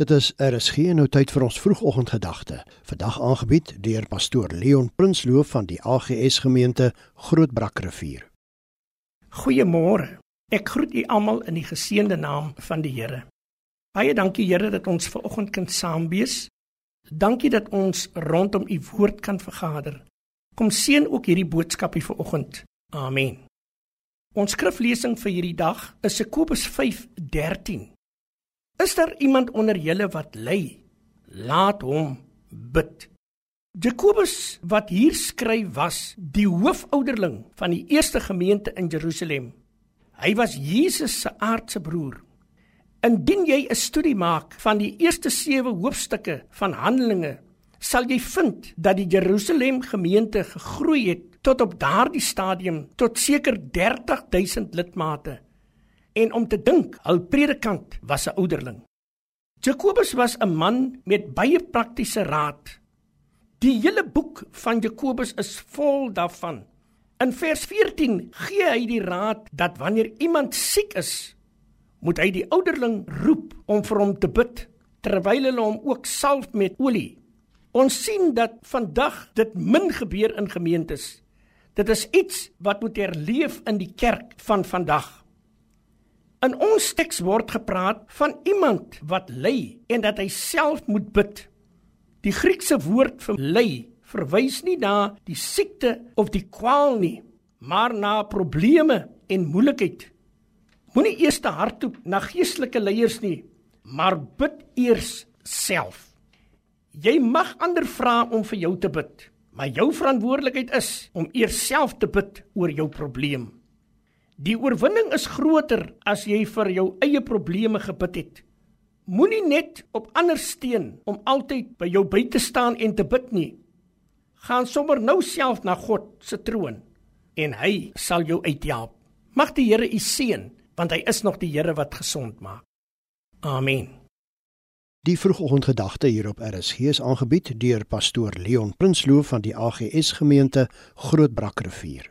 Dit is RSG nou tyd vir ons vroegoggendgedagte. Vandag aangebied deur pastoor Leon Prinsloo van die AGS gemeente Grootbrakrivier. Goeiemôre. Ek groet u almal in die geseënde naam van die Here. Baie dankie Here dat ons ver oggend kan saam wees. Dankie dat ons rondom u woord kan vergader. Kom seën ook hierdie boodskapie vir oggend. Amen. Ons skriflesing vir hierdie dag is Jakobus 5:13. Is daar iemand onder julle wat ly? Laat hom bid. Jakobus wat hier skryf was die hoofouderling van die eerste gemeente in Jerusalem. Hy was Jesus se aardse broer. Indien jy 'n studie maak van die eerste 7 hoofstukke van Handelinge, sal jy vind dat die Jerusalem gemeente gegroei het tot op daardie stadium tot seker 30000 lidmate en om te dink hul predikant was 'n ouderling. Jakobus was 'n man met baie praktiese raad. Die hele boek van Jakobus is vol daarvan. In vers 14 gee hy die raad dat wanneer iemand siek is, moet hy die ouderling roep om vir hom te bid terwyl hulle hom ook salf met olie. Ons sien dat vandag dit min gebeur in gemeentes. Dit is iets wat moet herleef in die kerk van vandag. In ons teks word gepraat van iemand wat ly en dat hy self moet bid. Die Griekse woord vir ly verwys nie na die siekte of die kwaal nie, maar na probleme en moeilikheid. Moenie eers te hardloop na geestelike leiers nie, maar bid eers self. Jy mag ander vra om vir jou te bid, maar jou verantwoordelikheid is om eers self te bid oor jou probleem. Die oorwinning is groter as jy vir jou eie probleme gebid het. Moenie net op ander steun om altyd by jou by te staan en te bid nie. Gaan sommer nou self na God se troon en hy sal jou uithelp. Mag die Here u seën want hy is nog die Here wat gesond maak. Amen. Die vroegoggendgedagte hier op RSG is aangebied deur pastoor Leon Prinsloo van die AGS gemeente Grootbrakrivier.